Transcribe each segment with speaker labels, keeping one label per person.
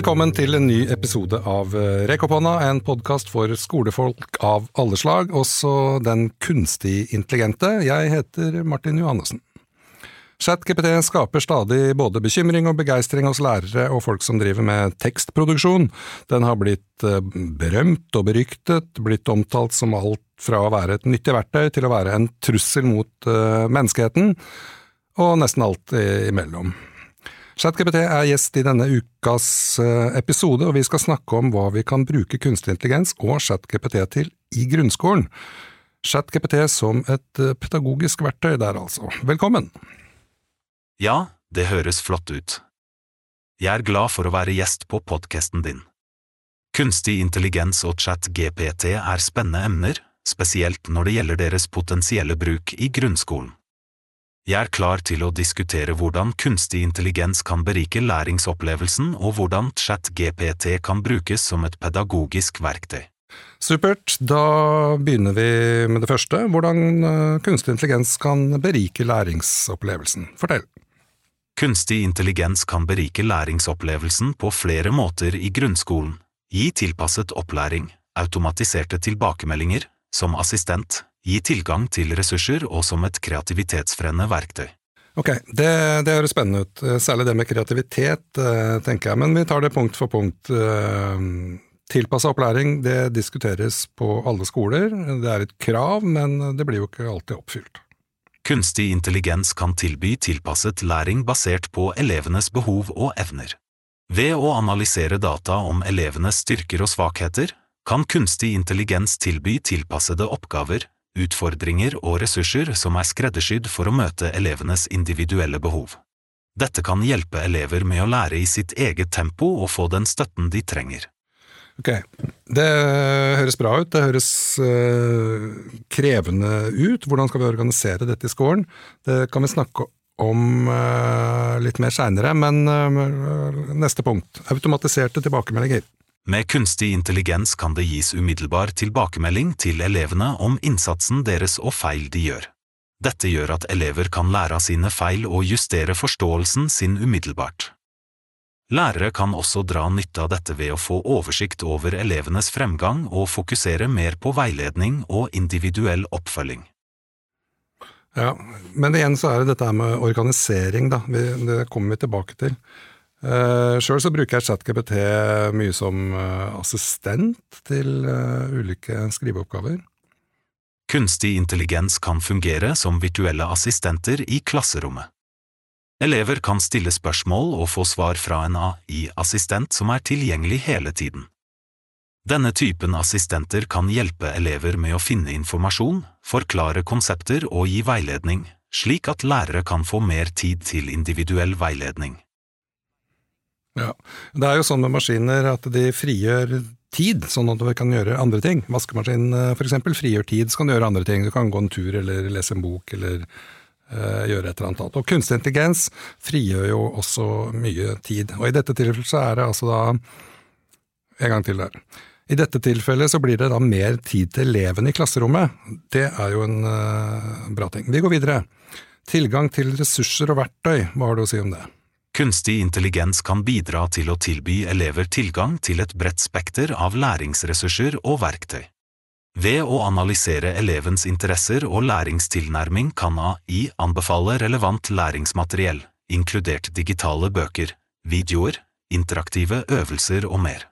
Speaker 1: Velkommen til en ny episode av eh, Rekk opp hånda, en podkast for skolefolk av alle slag, også den kunstig intelligente. Jeg heter Martin Johannessen. ChatGPT skaper stadig både bekymring og begeistring hos lærere og folk som driver med tekstproduksjon. Den har blitt eh, berømt og beryktet, blitt omtalt som alt fra å være et nyttig verktøy til å være en trussel mot uh, menneskeheten, og nesten alt imellom. ChatGPT er gjest i denne ukas eh, episode, og vi skal snakke om hva vi kan bruke kunstig intelligens og ChatGPT til i grunnskolen. ChatGPT som et eh, pedagogisk verktøy der, altså. Velkommen!
Speaker 2: Ja, det høres flott ut. Jeg er glad for å være gjest på podkasten din. Kunstig intelligens og ChatGPT er spennende emner, spesielt når det gjelder deres potensielle bruk i grunnskolen. Jeg er klar til å diskutere hvordan kunstig intelligens kan berike læringsopplevelsen og hvordan ChatGPT kan brukes som et pedagogisk verktøy.
Speaker 1: Supert, da begynner vi med det første, hvordan eh, kunstig intelligens kan berike læringsopplevelsen. Fortell.
Speaker 2: Kunstig intelligens kan berike læringsopplevelsen på flere måter i grunnskolen, gi tilpasset opplæring, automatiserte tilbakemeldinger, som assistent, gi tilgang til ressurser og som et kreativitetsfremmende verktøy.
Speaker 1: Ok, det, det, høres spennende ut, særlig det med kreativitet, eh, tenker jeg, men vi tar det punkt for punkt. Eh, tilpassa opplæring det diskuteres på alle skoler, det er et krav, men det blir jo ikke alltid oppfylt.
Speaker 2: Kunstig intelligens kan tilby tilpasset læring basert på elevenes behov og evner. Ved å analysere data om elevenes styrker og svakheter, kan kunstig intelligens tilby tilpassede oppgaver, utfordringer og ressurser som er skreddersydd for å møte elevenes individuelle behov. Dette kan hjelpe elever med å lære i sitt eget tempo og få den støtten de trenger.
Speaker 1: Ok, det høres bra ut, det høres øh, krevende ut. Hvordan skal vi organisere dette i skolen? Det kan vi snakke om øh, litt mer seinere, men øh, neste punkt. Automatiserte tilbakemeldinger.
Speaker 2: Med kunstig intelligens kan det gis umiddelbar tilbakemelding til elevene om innsatsen deres og feil de gjør. Dette gjør at elever kan lære av sine feil og justere forståelsen sin umiddelbart. Lærere kan også dra nytte av dette ved å få oversikt over elevenes fremgang og fokusere mer på veiledning og individuell oppfølging.
Speaker 1: Ja, men igjen så er det dette med organisering, da. Det kommer vi tilbake til. Uh, Sjøl så bruker jeg ChatGPT mye som uh, assistent til uh, ulike skriveoppgaver.
Speaker 2: Kunstig intelligens kan fungere som virtuelle assistenter i klasserommet. Elever kan stille spørsmål og få svar fra en AI-assistent som er tilgjengelig hele tiden. Denne typen assistenter kan hjelpe elever med å finne informasjon, forklare konsepter og gi veiledning, slik at lærere kan få mer tid til individuell veiledning.
Speaker 1: Ja, Det er jo sånn med maskiner at de frigjør tid, sånn at du kan gjøre andre ting. Vaskemaskinen f.eks. for eksempel frigjør tid, så kan du gjøre andre ting. Du kan gå en tur eller lese en bok eller uh, gjøre et eller annet. Og kunstig intelligens frigjør jo også mye tid. Og i dette tilfellet så er det altså da En gang til der. I dette tilfellet så blir det da mer tid til elevene i klasserommet. Det er jo en uh, bra ting. Vi går videre. Tilgang til ressurser og verktøy, hva har du å si om det?
Speaker 2: Kunstig intelligens kan bidra til å tilby elever tilgang til et bredt spekter av læringsressurser og verktøy. Ved å analysere elevens interesser og læringstilnærming kan AI anbefale relevant læringsmateriell, inkludert digitale bøker, videoer, interaktive øvelser og mer.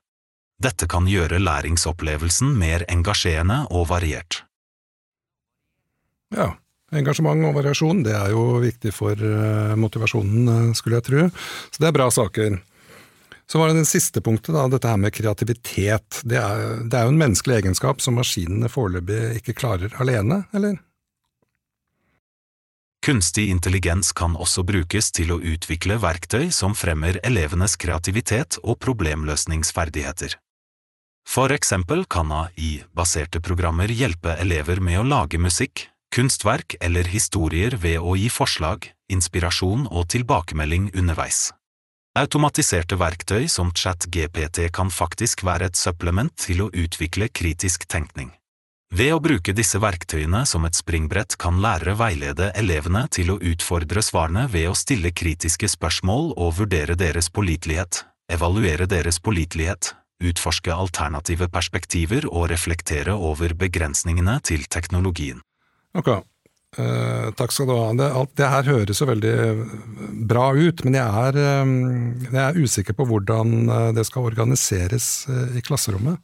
Speaker 2: Dette kan gjøre læringsopplevelsen mer engasjerende og variert.
Speaker 1: Ja, Engasjement og variasjon det er jo viktig for eh, motivasjonen, eh, skulle jeg tro. Så det er bra saker. Så var det den siste punktet, da, dette her med kreativitet. Det er, det er jo en menneskelig egenskap som maskinene foreløpig ikke klarer alene, eller?
Speaker 2: Kunstig intelligens kan også brukes til å utvikle verktøy som fremmer elevenes kreativitet og problemløsningsferdigheter. For eksempel kan AI-baserte programmer hjelpe elever med å lage musikk, kunstverk eller historier ved å gi forslag, inspirasjon og tilbakemelding underveis. Automatiserte verktøy som ChatGPT kan faktisk være et supplement til å utvikle kritisk tenkning. Ved å bruke disse verktøyene som et springbrett kan lærere veilede elevene til å utfordre svarene ved å stille kritiske spørsmål og vurdere deres pålitelighet, evaluere deres pålitelighet, utforske alternative perspektiver og reflektere over begrensningene til teknologien.
Speaker 1: Ok, uh, takk skal du ha. Det, alt det her høres jo veldig bra ut, men jeg er, eh, jeg er usikker på hvordan eh, det skal organiseres eh, i klasserommet.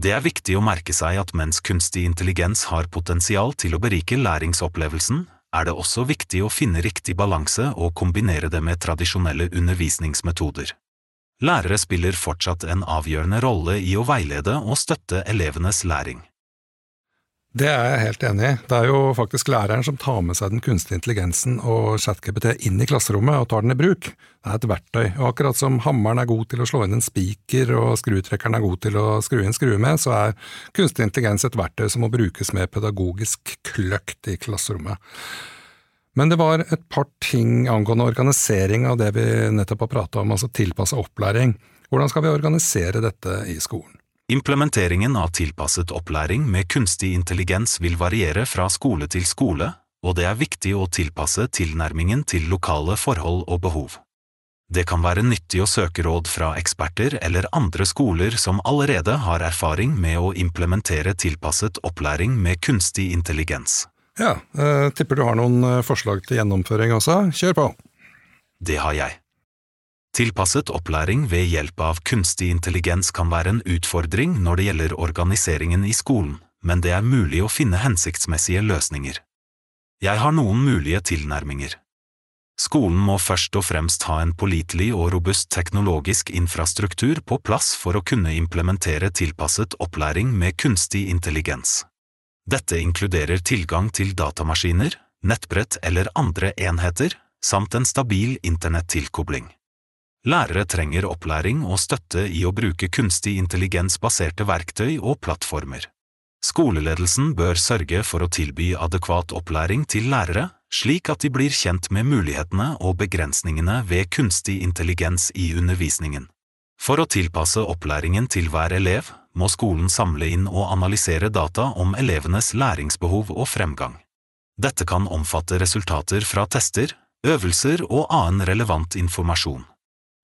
Speaker 2: Det er viktig å merke seg at mens kunstig intelligens har potensial til å berike læringsopplevelsen, er det også viktig å finne riktig balanse og kombinere det med tradisjonelle undervisningsmetoder. Lærere spiller fortsatt en avgjørende rolle i å veilede og støtte elevenes læring.
Speaker 1: Det er jeg helt enig i. Det er jo faktisk læreren som tar med seg den kunstige intelligensen og ChatGPT inn i klasserommet og tar den i bruk. Det er et verktøy, og akkurat som hammeren er god til å slå inn en spiker og skrutrekkeren er god til å skru inn skruer med, så er kunstig intelligens et verktøy som må brukes med pedagogisk kløkt i klasserommet. Men det var et par ting angående organisering av det vi nettopp har prata om, altså tilpassa opplæring. Hvordan skal vi organisere dette i skolen?
Speaker 2: Implementeringen av tilpasset opplæring med kunstig intelligens vil variere fra skole til skole, og det er viktig å tilpasse tilnærmingen til lokale forhold og behov. Det kan være nyttig å søke råd fra eksperter eller andre skoler som allerede har erfaring med å implementere tilpasset opplæring med kunstig intelligens.
Speaker 1: Ja, eh, tipper du har noen eh, forslag til gjennomføring også. Kjør på!
Speaker 2: Det har jeg. Tilpasset opplæring ved hjelp av kunstig intelligens kan være en utfordring når det gjelder organiseringen i skolen, men det er mulig å finne hensiktsmessige løsninger. Jeg har noen mulige tilnærminger. Skolen må først og fremst ha en pålitelig og robust teknologisk infrastruktur på plass for å kunne implementere tilpasset opplæring med kunstig intelligens. Dette inkluderer tilgang til datamaskiner, nettbrett eller andre enheter, samt en stabil internettilkobling. Lærere trenger opplæring og støtte i å bruke kunstig intelligens-baserte verktøy og plattformer. Skoleledelsen bør sørge for å tilby adekvat opplæring til lærere, slik at de blir kjent med mulighetene og begrensningene ved kunstig intelligens i undervisningen. For å tilpasse opplæringen til hver elev, må skolen samle inn og analysere data om elevenes læringsbehov og fremgang. Dette kan omfatte resultater fra tester, øvelser og annen relevant informasjon.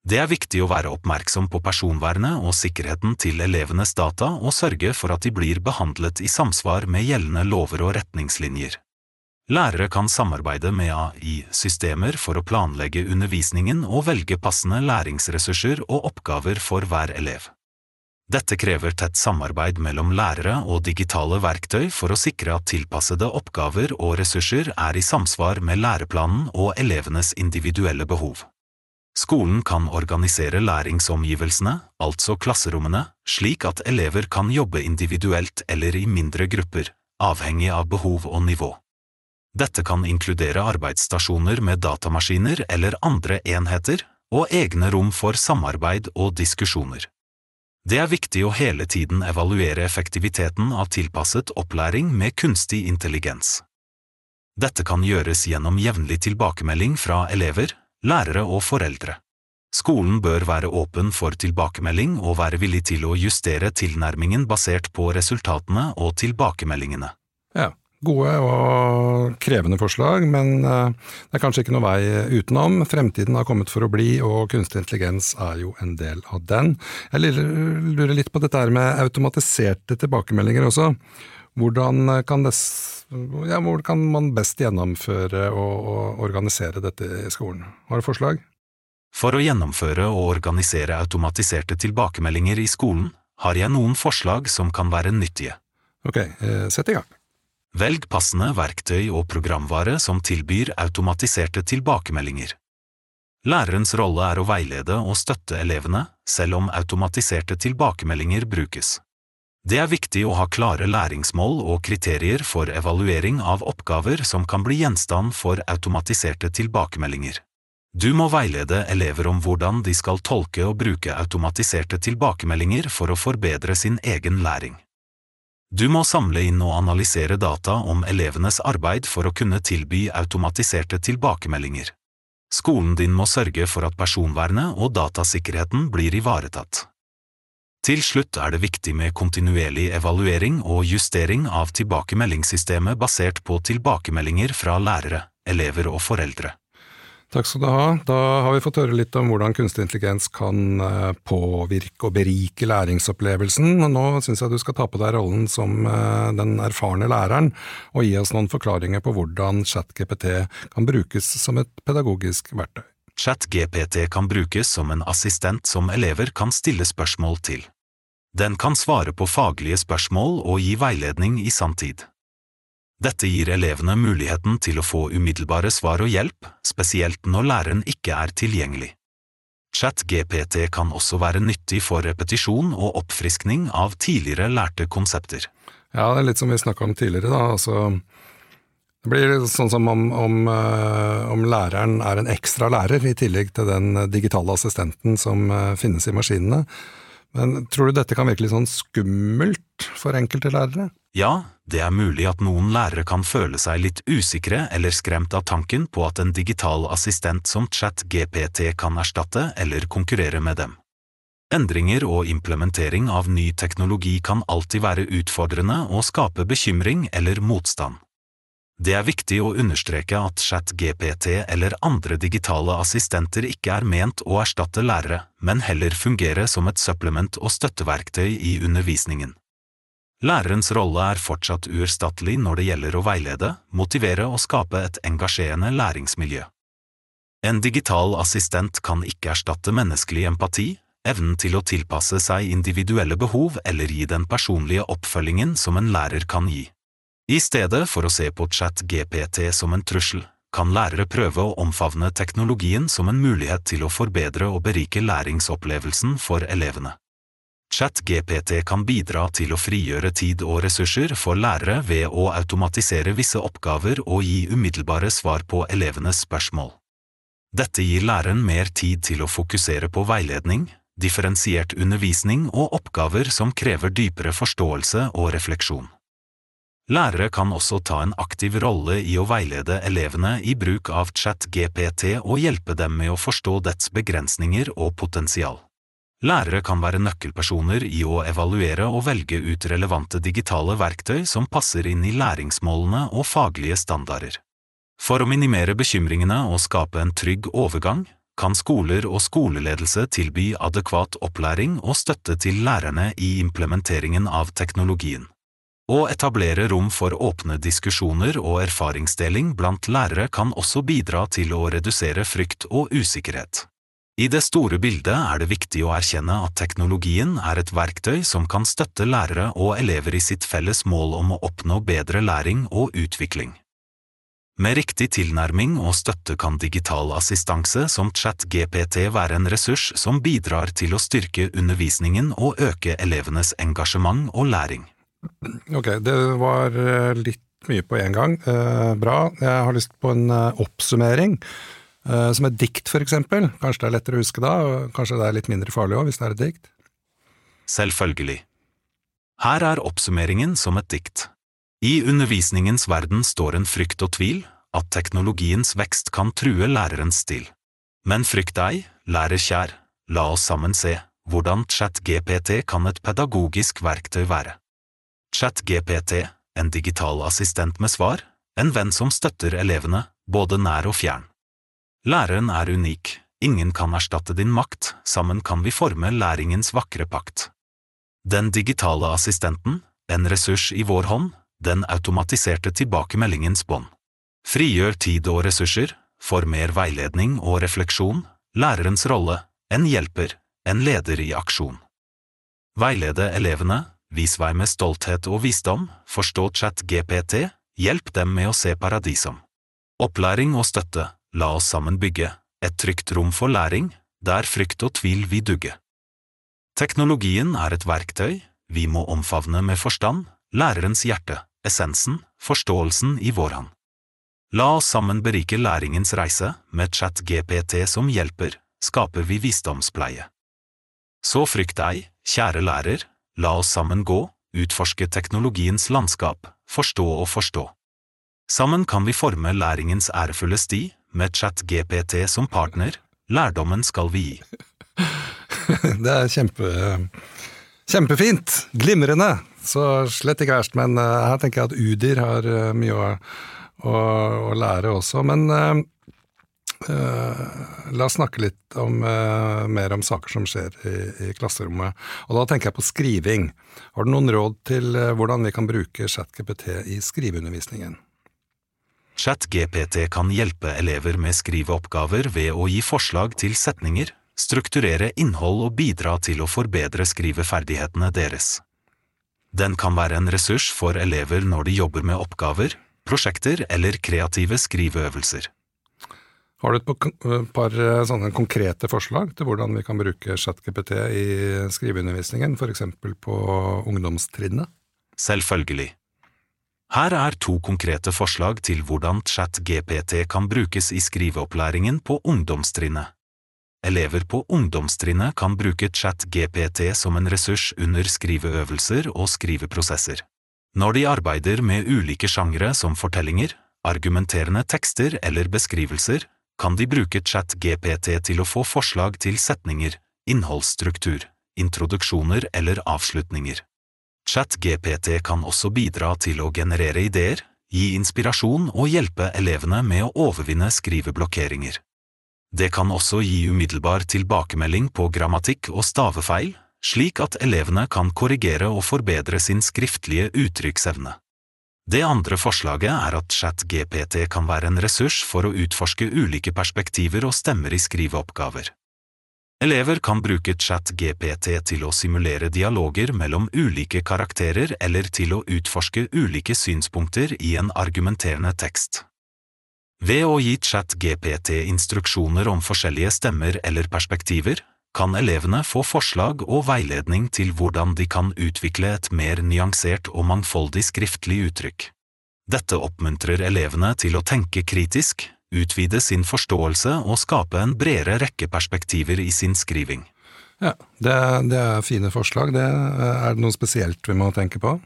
Speaker 2: Det er viktig å være oppmerksom på personvernet og sikkerheten til elevenes data og sørge for at de blir behandlet i samsvar med gjeldende lover og retningslinjer. Lærere kan samarbeide med AI-systemer for å planlegge undervisningen og velge passende læringsressurser og oppgaver for hver elev. Dette krever tett samarbeid mellom lærere og digitale verktøy for å sikre at tilpassede oppgaver og ressurser er i samsvar med læreplanen og elevenes individuelle behov. Skolen kan organisere læringsomgivelsene, altså klasserommene, slik at elever kan jobbe individuelt eller i mindre grupper, avhengig av behov og nivå. Dette kan inkludere arbeidsstasjoner med datamaskiner eller andre enheter, og egne rom for samarbeid og diskusjoner. Det er viktig å hele tiden evaluere effektiviteten av tilpasset opplæring med kunstig intelligens. Dette kan gjøres gjennom jevnlig tilbakemelding fra elever, lærere og foreldre. Skolen bør være åpen for tilbakemelding og være villig til å justere tilnærmingen basert på resultatene og tilbakemeldingene.
Speaker 1: Ja, gode og krevende forslag, men eh, det er kanskje ikke noe vei utenom. Fremtiden har kommet for å bli, og kunstig intelligens er jo en del av den. Jeg lurer litt på dette med automatiserte tilbakemeldinger også. Hvordan kan, det, ja, hvor kan man best gjennomføre og, og organisere dette i skolen? Har du forslag?
Speaker 2: For å gjennomføre og organisere automatiserte tilbakemeldinger i skolen har jeg noen forslag som kan være nyttige.
Speaker 1: Ok, eh, sett i gang.
Speaker 2: Velg passende verktøy og programvare som tilbyr automatiserte tilbakemeldinger. Lærerens rolle er å veilede og støtte elevene, selv om automatiserte tilbakemeldinger brukes. Det er viktig å ha klare læringsmål og kriterier for evaluering av oppgaver som kan bli gjenstand for automatiserte tilbakemeldinger. Du må veilede elever om hvordan de skal tolke og bruke automatiserte tilbakemeldinger for å forbedre sin egen læring. Du må samle inn og analysere data om elevenes arbeid for å kunne tilby automatiserte tilbakemeldinger. Skolen din må sørge for at personvernet og datasikkerheten blir ivaretatt. Til slutt er det viktig med kontinuerlig evaluering og justering av tilbakemeldingssystemet basert på tilbakemeldinger fra lærere, elever og foreldre.
Speaker 1: Takk skal du ha. Da har vi fått høre litt om hvordan kunstig intelligens kan eh, påvirke og berike læringsopplevelsen. Nå syns jeg du skal ta på deg rollen som eh, den erfarne læreren, og gi oss noen forklaringer på hvordan ChatGPT kan brukes som et pedagogisk verktøy.
Speaker 2: ChatGPT kan brukes som en assistent som elever kan stille spørsmål til. Den kan svare på faglige spørsmål og gi veiledning i sanntid. Dette gir elevene muligheten til å få umiddelbare svar og hjelp, spesielt når læreren ikke er tilgjengelig. Chat-GPT kan også være nyttig for repetisjon og oppfriskning av tidligere lærte konsepter.
Speaker 1: Ja, det er litt som vi snakka om tidligere, da. Altså, det blir sånn som om, om, eh, om, læreren er en ekstra lærer, i tillegg til den digitale assistenten som eh, finnes i maskinene. Men tror du dette kan virke litt sånn skummelt for enkelte lærere?
Speaker 2: Ja, det er mulig at noen lærere kan føle seg litt usikre eller skremt av tanken på at en digital assistent som ChatGPT kan erstatte eller konkurrere med dem. Endringer og implementering av ny teknologi kan alltid være utfordrende og skape bekymring eller motstand. Det er viktig å understreke at ChatGPT eller andre digitale assistenter ikke er ment å erstatte lærere, men heller fungere som et supplement og støtteverktøy i undervisningen. Lærerens rolle er fortsatt uerstattelig når det gjelder å veilede, motivere og skape et engasjerende læringsmiljø. En digital assistent kan ikke erstatte menneskelig empati, evnen til å tilpasse seg individuelle behov eller gi den personlige oppfølgingen som en lærer kan gi. I stedet for å se på chat-GPT som en trussel, kan lærere prøve å omfavne teknologien som en mulighet til å forbedre og berike læringsopplevelsen for elevene. ChatGPT kan bidra til å frigjøre tid og ressurser for lærere ved å automatisere visse oppgaver og gi umiddelbare svar på elevenes spørsmål. Dette gir læreren mer tid til å fokusere på veiledning, differensiert undervisning og oppgaver som krever dypere forståelse og refleksjon. Lærere kan også ta en aktiv rolle i å veilede elevene i bruk av ChatGPT og hjelpe dem med å forstå dets begrensninger og potensial. Lærere kan være nøkkelpersoner i å evaluere og velge ut relevante digitale verktøy som passer inn i læringsmålene og faglige standarder. For å minimere bekymringene og skape en trygg overgang, kan skoler og skoleledelse tilby adekvat opplæring og støtte til lærerne i implementeringen av teknologien. Å etablere rom for åpne diskusjoner og erfaringsdeling blant lærere kan også bidra til å redusere frykt og usikkerhet. I det store bildet er det viktig å erkjenne at teknologien er et verktøy som kan støtte lærere og elever i sitt felles mål om å oppnå bedre læring og utvikling. Med riktig tilnærming og støtte kan digital assistanse som ChatGPT være en ressurs som bidrar til å styrke undervisningen og øke elevenes engasjement og læring.
Speaker 1: Ok, det var eh, litt mye på en gang. Eh, bra. Jeg har lyst på en eh, oppsummering. Eh, som et dikt, for eksempel. Kanskje det er lettere å huske da, og kanskje det er litt mindre farlig òg, hvis det er et dikt?
Speaker 2: Selvfølgelig. Her er oppsummeringen som et dikt. I undervisningens verden står en frykt og tvil, at teknologiens vekst kan true lærerens stil. Men frykt ei, lærer kjær, la oss sammen se hvordan ChatGPT kan et pedagogisk verktøy være. ChatGPT, en digital assistent med svar, en venn som støtter elevene, både nær og fjern. Læreren er unik, ingen kan erstatte din makt, sammen kan vi forme læringens vakre pakt. Den digitale assistenten, en ressurs i vår hånd, den automatiserte tilbakemeldingens bånd. Frigjør tid og ressurser, for mer veiledning og refleksjon, lærerens rolle, en hjelper, en leder i aksjon. Veilede elevene, vis vei med stolthet og visdom, forstå chat GPT, hjelp dem med å se paradisom. Opplæring og støtte, La oss sammen bygge. Et trygt rom for læring, der frykt og tvil vil dugge. Teknologien er et verktøy. Vi må omfavne med forstand, lærerens hjerte, essensen, forståelsen i vår hånd. La oss sammen berike læringens reise, med chat-GPT som hjelper, skaper vi visdomspleie. Så frykt deg, kjære lærer, la oss sammen gå, utforske teknologiens landskap, forstå og forstå. Sammen kan vi forme læringens ærefulle sti, med ChatGPT som partner, lærdommen skal vi gi.
Speaker 1: det er kjempe, kjempefint! Glimrende! Så slett ikke verst, men uh, her tenker jeg at Udir har uh, mye å, å, å, lære også. Men Uh, la oss snakke litt om, uh, mer om saker som skjer i, i, klasserommet. Og da tenker jeg på skriving. Har du noen råd til uh, hvordan vi kan bruke ChatGPT i skriveundervisningen?
Speaker 2: ChatGPT kan hjelpe elever med skriveoppgaver ved å gi forslag til setninger, strukturere innhold og bidra til å forbedre skriveferdighetene deres. Den kan være en ressurs for elever når de jobber med oppgaver, prosjekter eller kreative skriveøvelser.
Speaker 1: Har du et par eh, sånne konkrete forslag til hvordan vi kan bruke ChatGPT i skriveundervisningen, f.eks. på ungdomstrinnet?
Speaker 2: Selvfølgelig. Her er to konkrete forslag til hvordan ChatGPT kan brukes i skriveopplæringen på ungdomstrinnet. Elever på ungdomstrinnet kan bruke ChatGPT som en ressurs under skriveøvelser og skriveprosesser. Når de arbeider med ulike sjangre som fortellinger, argumenterende tekster eller beskrivelser, kan de bruke ChatGPT til å få forslag til setninger, innholdsstruktur, introduksjoner eller avslutninger. ChatGPT kan også bidra til å generere ideer, gi inspirasjon og hjelpe elevene med å overvinne skriveblokkeringer. Det kan også gi umiddelbar tilbakemelding på grammatikk og stavefeil, slik at elevene kan korrigere og forbedre sin skriftlige uttrykksevne. Det andre forslaget er at ChatGPT kan være en ressurs for å utforske ulike perspektiver og stemmer i skriveoppgaver. Elever kan bruke ChatGPT til å simulere dialoger mellom ulike karakterer eller til å utforske ulike synspunkter i en argumenterende tekst. Ved å gi ChatGPT instruksjoner om forskjellige stemmer eller perspektiver, kan elevene få forslag og veiledning til hvordan de kan utvikle et mer nyansert og mangfoldig skriftlig uttrykk. Dette oppmuntrer elevene til å tenke kritisk, utvide sin forståelse og skape en bredere rekke perspektiver i sin skriving.
Speaker 1: Ja, det, det er fine forslag. Det, er det noe spesielt vi må tenke på?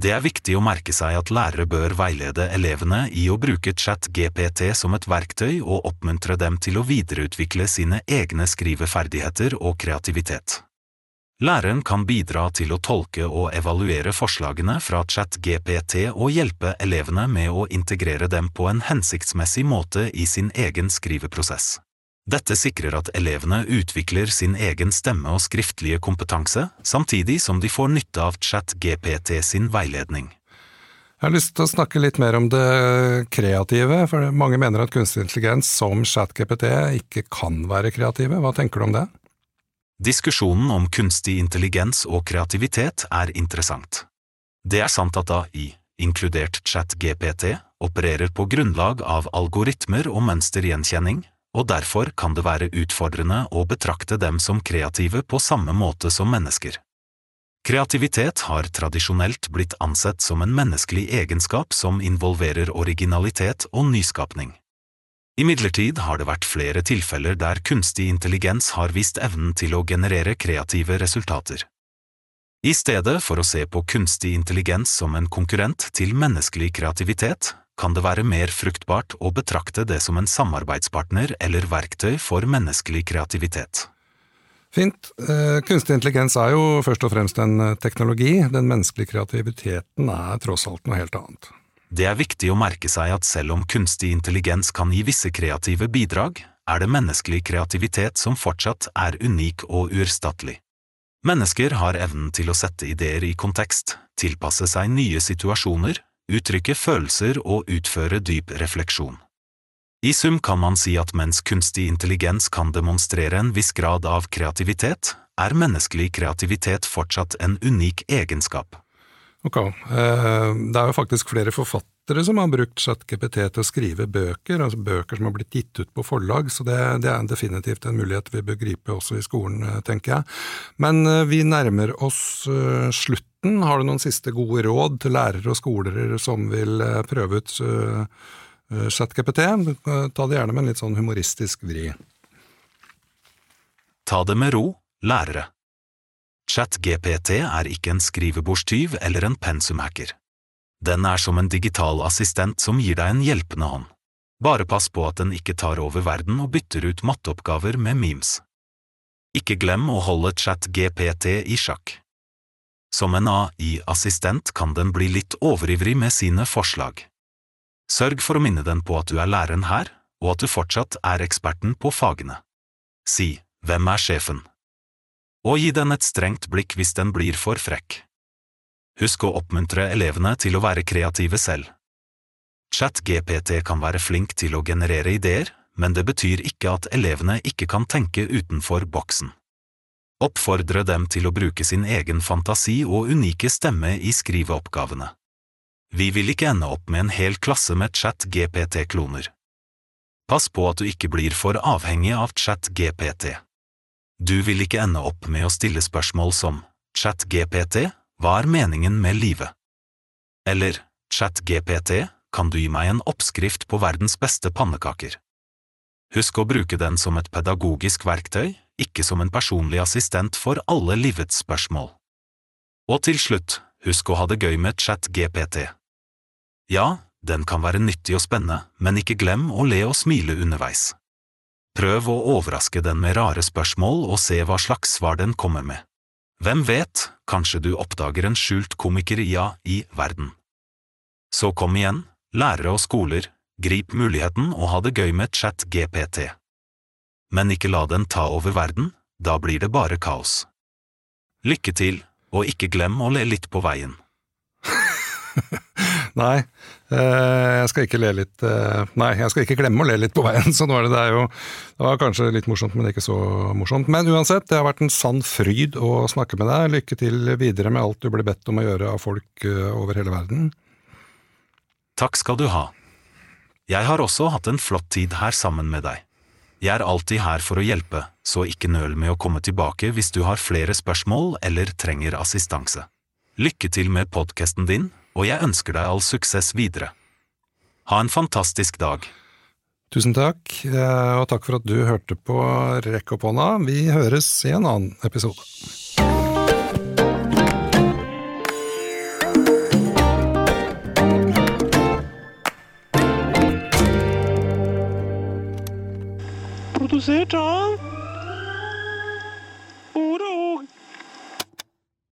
Speaker 2: Det er viktig å merke seg at lærere bør veilede elevene i å bruke ChatGPT som et verktøy og oppmuntre dem til å videreutvikle sine egne skriveferdigheter og kreativitet. Læreren kan bidra til å tolke og evaluere forslagene fra ChatGPT og hjelpe elevene med å integrere dem på en hensiktsmessig måte i sin egen skriveprosess. Dette sikrer at elevene utvikler sin egen stemme og skriftlige kompetanse, samtidig som de får nytte av ChatGPT sin veiledning.
Speaker 1: Jeg har lyst til å snakke litt mer om det kreative, for mange mener at kunstig intelligens som ChatGPT ikke kan være kreative. Hva tenker du om det?
Speaker 2: Diskusjonen om kunstig intelligens og kreativitet er interessant. Det er sant at AI, inkludert ChatGPT, opererer på grunnlag av algoritmer og mønstergjenkjenning, og derfor kan det være utfordrende å betrakte dem som kreative på samme måte som mennesker. Kreativitet har tradisjonelt blitt ansett som en menneskelig egenskap som involverer originalitet og nyskapning. Imidlertid har det vært flere tilfeller der kunstig intelligens har vist evnen til å generere kreative resultater. I stedet for å se på kunstig intelligens som en konkurrent til menneskelig kreativitet, kan det være mer fruktbart å betrakte det som en samarbeidspartner eller verktøy for menneskelig kreativitet.
Speaker 1: Fint. Eh, kunstig intelligens er jo først og fremst en eh, teknologi. Den menneskelige kreativiteten er tross alt noe helt annet.
Speaker 2: Det er viktig å merke seg at selv om kunstig intelligens kan gi visse kreative bidrag, er det menneskelig kreativitet som fortsatt er unik og uerstattelig. Mennesker har evnen til å sette ideer i kontekst, tilpasse seg nye situasjoner uttrykke følelser og utføre dyp refleksjon. I sum kan man si at mens kunstig intelligens kan demonstrere en viss grad av kreativitet, er menneskelig kreativitet fortsatt en unik egenskap.
Speaker 1: Ok, eh, det er jo faktisk flere forfattere som har brukt ChatGPT til å skrive bøker, altså bøker som har blitt gitt ut på forlag, så det, det er definitivt en mulighet vi bør gripe også i skolen, eh, tenker jeg. Men eh, vi nærmer oss slutten, har du noen siste gode råd til lærere og skoler som vil prøve ut ChatGPT? Ta det gjerne med en litt sånn humoristisk vri.
Speaker 2: Ta det med ro, lærere. ChatGPT er ikke en skrivebordstyv eller en pensumhacker. Den er som en digital assistent som gir deg en hjelpende hånd. Bare pass på at den ikke tar over verden og bytter ut matteoppgaver med memes. Ikke glem å holde ChatGPT i sjakk. Som en AI-assistent kan den bli litt overivrig med sine forslag. Sørg for å minne den på at du er læreren her, og at du fortsatt er eksperten på fagene. Si Hvem er sjefen? Og gi den et strengt blikk hvis den blir for frekk. Husk å oppmuntre elevene til å være kreative selv. ChatGPT kan være flink til å generere ideer, men det betyr ikke at elevene ikke kan tenke utenfor boksen. Oppfordre dem til å bruke sin egen fantasi og unike stemme i skriveoppgavene. Vi vil ikke ende opp med en hel klasse med chat-GPT-kloner. Pass på at du ikke blir for avhengig av chat-GPT. Du vil ikke ende opp med å stille spørsmål som chat-GPT, hva er meningen med livet? Eller chat-GPT, kan du gi meg en oppskrift på verdens beste pannekaker? Husk å bruke den som et pedagogisk verktøy, ikke som en personlig assistent for alle livets spørsmål. Og til slutt, husk å ha det gøy med chat-GPT. Ja, den kan være nyttig og spennende, men ikke glem å le og smile underveis. Prøv å overraske den med rare spørsmål og se hva slags svar den kommer med. Hvem vet, kanskje du oppdager en skjult komiker-ja i verden. Så kom igjen, lærere og skoler, grip muligheten og ha det gøy med chat-GPT. Men ikke la den ta over verden, da blir det bare kaos. Lykke til, og ikke glem å le litt på veien.
Speaker 1: Nei, eh, jeg skal ikke le litt eh, Nei, jeg skal ikke glemme å le litt på veien. så nå er det. Det, jo, det var kanskje litt morsomt, men ikke så morsomt. Men uansett, det har vært en sann fryd å snakke med deg. Lykke til videre med alt du blir bedt om å gjøre av folk eh, over hele verden.
Speaker 2: Takk skal du ha. Jeg har også hatt en flott tid her sammen med deg. Jeg er alltid her for å hjelpe, så ikke nøl med å komme tilbake hvis du har flere spørsmål eller trenger assistanse. Lykke til med podkasten din, og jeg ønsker deg all suksess videre. Ha en fantastisk dag.
Speaker 1: Tusen takk, eh, og takk for at du hørte på Rekk opp hånda. Vi høres i en annen episode.
Speaker 3: Produsert av